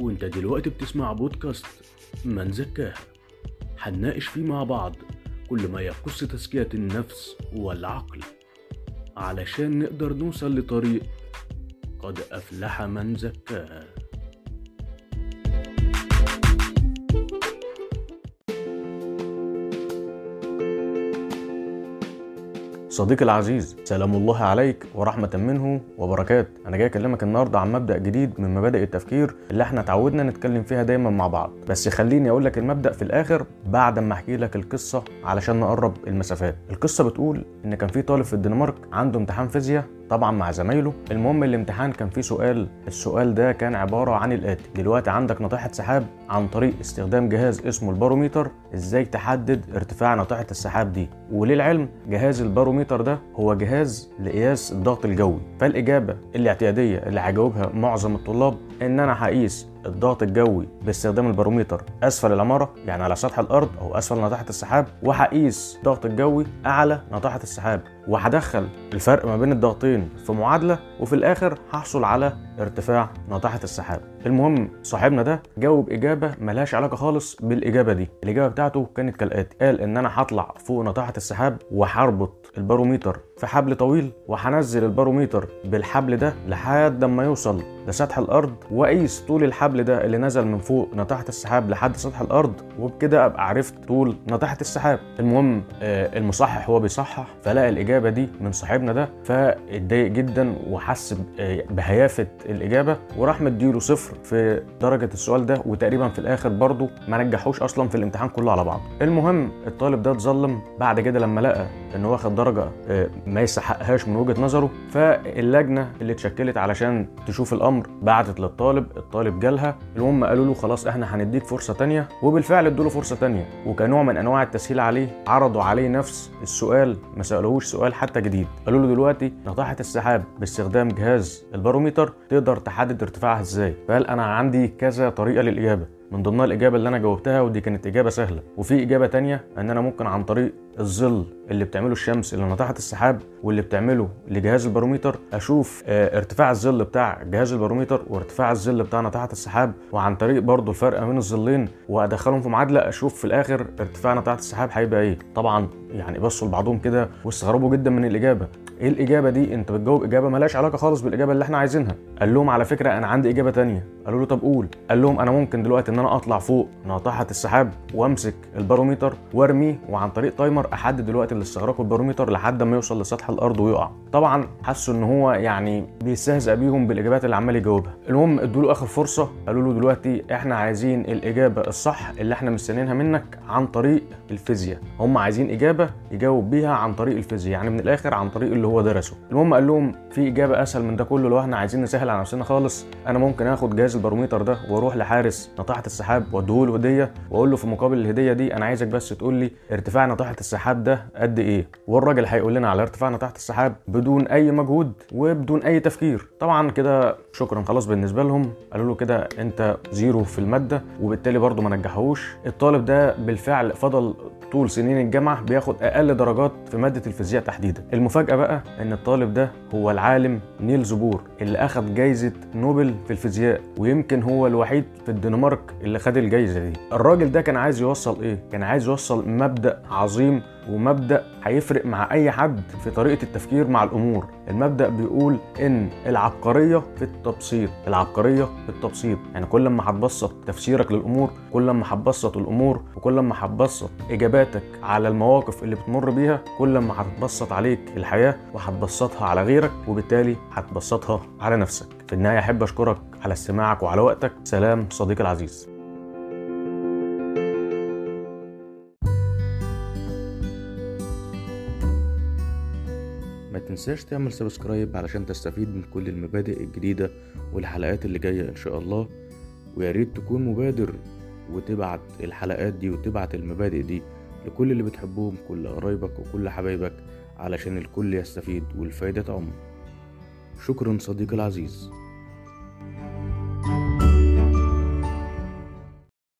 وأنت دلوقتي بتسمع بودكاست من زكاها هنناقش فيه مع بعض كل ما يخص تزكية النفس والعقل علشان نقدر نوصل لطريق قد أفلح من زكاها صديقي العزيز سلام الله عليك ورحمة منه وبركات أنا جاي أكلمك النهاردة عن مبدأ جديد من مبادئ التفكير اللي إحنا اتعودنا نتكلم فيها دايما مع بعض. بس خليني أقول لك المبدأ في الآخر بعد ما أحكي لك القصة علشان نقرب المسافات. القصة بتقول إن كان في طالب في الدنمارك عنده امتحان فيزياء طبعا مع زمايله. المهم الامتحان كان فيه سؤال. السؤال ده كان عبارة عن الآتي. دلوقتي عندك ناطحة سحاب عن طريق استخدام جهاز اسمه الباروميتر. إزاي تحدد ارتفاع ناطحة السحاب دي؟ وللعلم جهاز الباروميتر ده هو جهاز لقياس الضغط الجوي. فالإجابة الاعتيادية اللي هجاوبها معظم الطلاب إن أنا هقيس الضغط الجوي باستخدام الباروميتر أسفل العمارة يعني على سطح الأرض أو أسفل ناطحه السحاب وهقيس الضغط الجوي أعلى ناطحه السحاب وهدخل الفرق ما بين الضغطين في معادلة وفي الآخر هحصل على ارتفاع ناطحة السحاب. المهم صاحبنا ده جاوب إجابة ملهاش علاقة خالص بالإجابة دي. الإجابة بتاعته كانت كالآتي. قال إن أنا هطلع فوق ناطحة السحاب وهربط الباروميتر في حبل طويل وهنزل الباروميتر بالحبل ده لحد ما يوصل لسطح الأرض وأقيس طول الحبل ده اللي نزل من فوق ناطحة السحاب لحد سطح الأرض وبكده أبقى عرفت طول ناطحة السحاب. المهم آه، المصحح هو بيصحح. فلقى الإجابة دي من صاحبنا ده فاتضايق جدا وحس آه، بهيافة الإجابة وراح مديله صفر في درجة السؤال ده وتقريبا في الآخر برضه ما نجحوش أصلا في الامتحان كله على بعض. المهم الطالب ده اتظلم بعد كده لما لقى ان هو واخد درجة آه، ما يستحقهاش من وجهة نظره. فاللجنة اللي اتشكلت علشان تشوف الأمر بعتت للطالب الطالب جالها. المهم قالوا له خلاص إحنا هنديك فرصة تانية وبالفعل ادوا له فرصة تانية. وكنوع من أنواع التسهيل عليه عرضوا عليه نفس السؤال ما سالوهوش سؤال حتى جديد. قالوا له دلوقتي ناطحه السحاب باستخدام جهاز الباروميتر تقدر تحدد ارتفاعها إزاي. فقال أنا عندي كذا طريقة للإجابة. من ضمنها الإجابة اللي أنا جاوبتها ودي كانت إجابة سهلة. وفي إجابة تانية إن أنا ممكن عن طريق الظل اللي بتعمله الشمس اللي ناطحه السحاب واللي بتعمله لجهاز الباروميتر أشوف آه، ارتفاع الظل بتاع جهاز الباروميتر وارتفاع الظل بتاع ناطحه السحاب وعن طريق برضو الفرق بين الظلين وأدخلهم في معادلة أشوف في الآخر ارتفاع ناطحه السحاب هيبقى إيه. طبعا يعني بصوا لبعضهم كده واستغربوا جدا من الإجابة. إيه الإجابة دي؟ أنت بتجاوب إجابة مالهاش علاقة خالص بالإجابة اللي إحنا عايزينها. قال لهم على فكرة أنا عندي إجابة تانية. قالوا له طب قول. قال لهم أنا ممكن دلوقتي إن أنا أطلع فوق ناطحه السحاب وأمسك الباروميتر وأرميه وعن طريق timer احدد الوقت اللي استغرقه الباروميتر لحد ما يوصل لسطح الأرض ويقع. طبعا حسوا إن هو يعني بيستهزأ بيهم بالإجابات اللي عمال يجاوبها. المهم ادوا له آخر فرصة قالوا له دلوقتي إحنا عايزين الإجابة الصح اللي إحنا مستنيينها منك عن طريق الفيزياء. هم عايزين إجابة يجاوب بيها عن طريق الفيزياء يعني من الآخر عن طريق اللي هو درسه. المهم قال لهم في إجابة أسهل من ده كله لو إحنا عايزين نسهل على نفسنا خالص أنا ممكن آخد جهاز الباروميتر ده وأروح لحارس ناطحه السحاب واديه له هديه وأقول له في مقابل الهدية دي أنا عايزك بس تقول لي ارتفاع ناطحه السحاب ده قد إيه؟ والراجل هيقول لنا على ارتفاع ناطحة السحاب بدون أي مجهود وبدون أي تفكير. طبعا كده شكرا. خلاص بالنسبة لهم قالوا له كده أنت zero في المادة وبالتالي برضه ما نجحوش. الطالب ده بالفعل فضل طول سنين الجامعة بياخد أقل درجات في مادة الفيزياء تحديدا. المفاجأة بقى إن الطالب ده هو العالم نيلز بور اللي أخذ جايزة نوبل في الفيزياء ويمكن هو الوحيد في الدنمارك اللي خد الجايزة دي. الراجل ده كان عايز يوصل إيه؟ كان عايز يوصل مبدأ عظيم ومبدأ هيفرق مع أي حد في طريقة التفكير مع الأمور. المبدأ بيقول إن العبقرية في التبسيط. العبقرية في التبسيط. يعني كل ما هتبسط تفسيرك للأمور كل ما هتبسط الأمور وكل ما هتبسط إجاباتك على المواقف اللي بتمر بيها كل ما هتبسط عليك الحياة وهتبسطها على غيرك وبالتالي هتبسطها على نفسك. في النهاية أحب أشكرك على استماعك وعلى وقتك. سلام صديقي العزيز. ما تنساش تعمل سبسكرايب علشان تستفيد من كل المبادئ الجديدة والحلقات اللي جاية إن شاء الله. ويا ريت تكون مبادر وتبعت الحلقات دي وتبعت المبادئ دي لكل اللي بتحبهم كل قرايبك وكل حبايبك علشان الكل يستفيد والفايدة تعم. شكرا صديقي العزيز.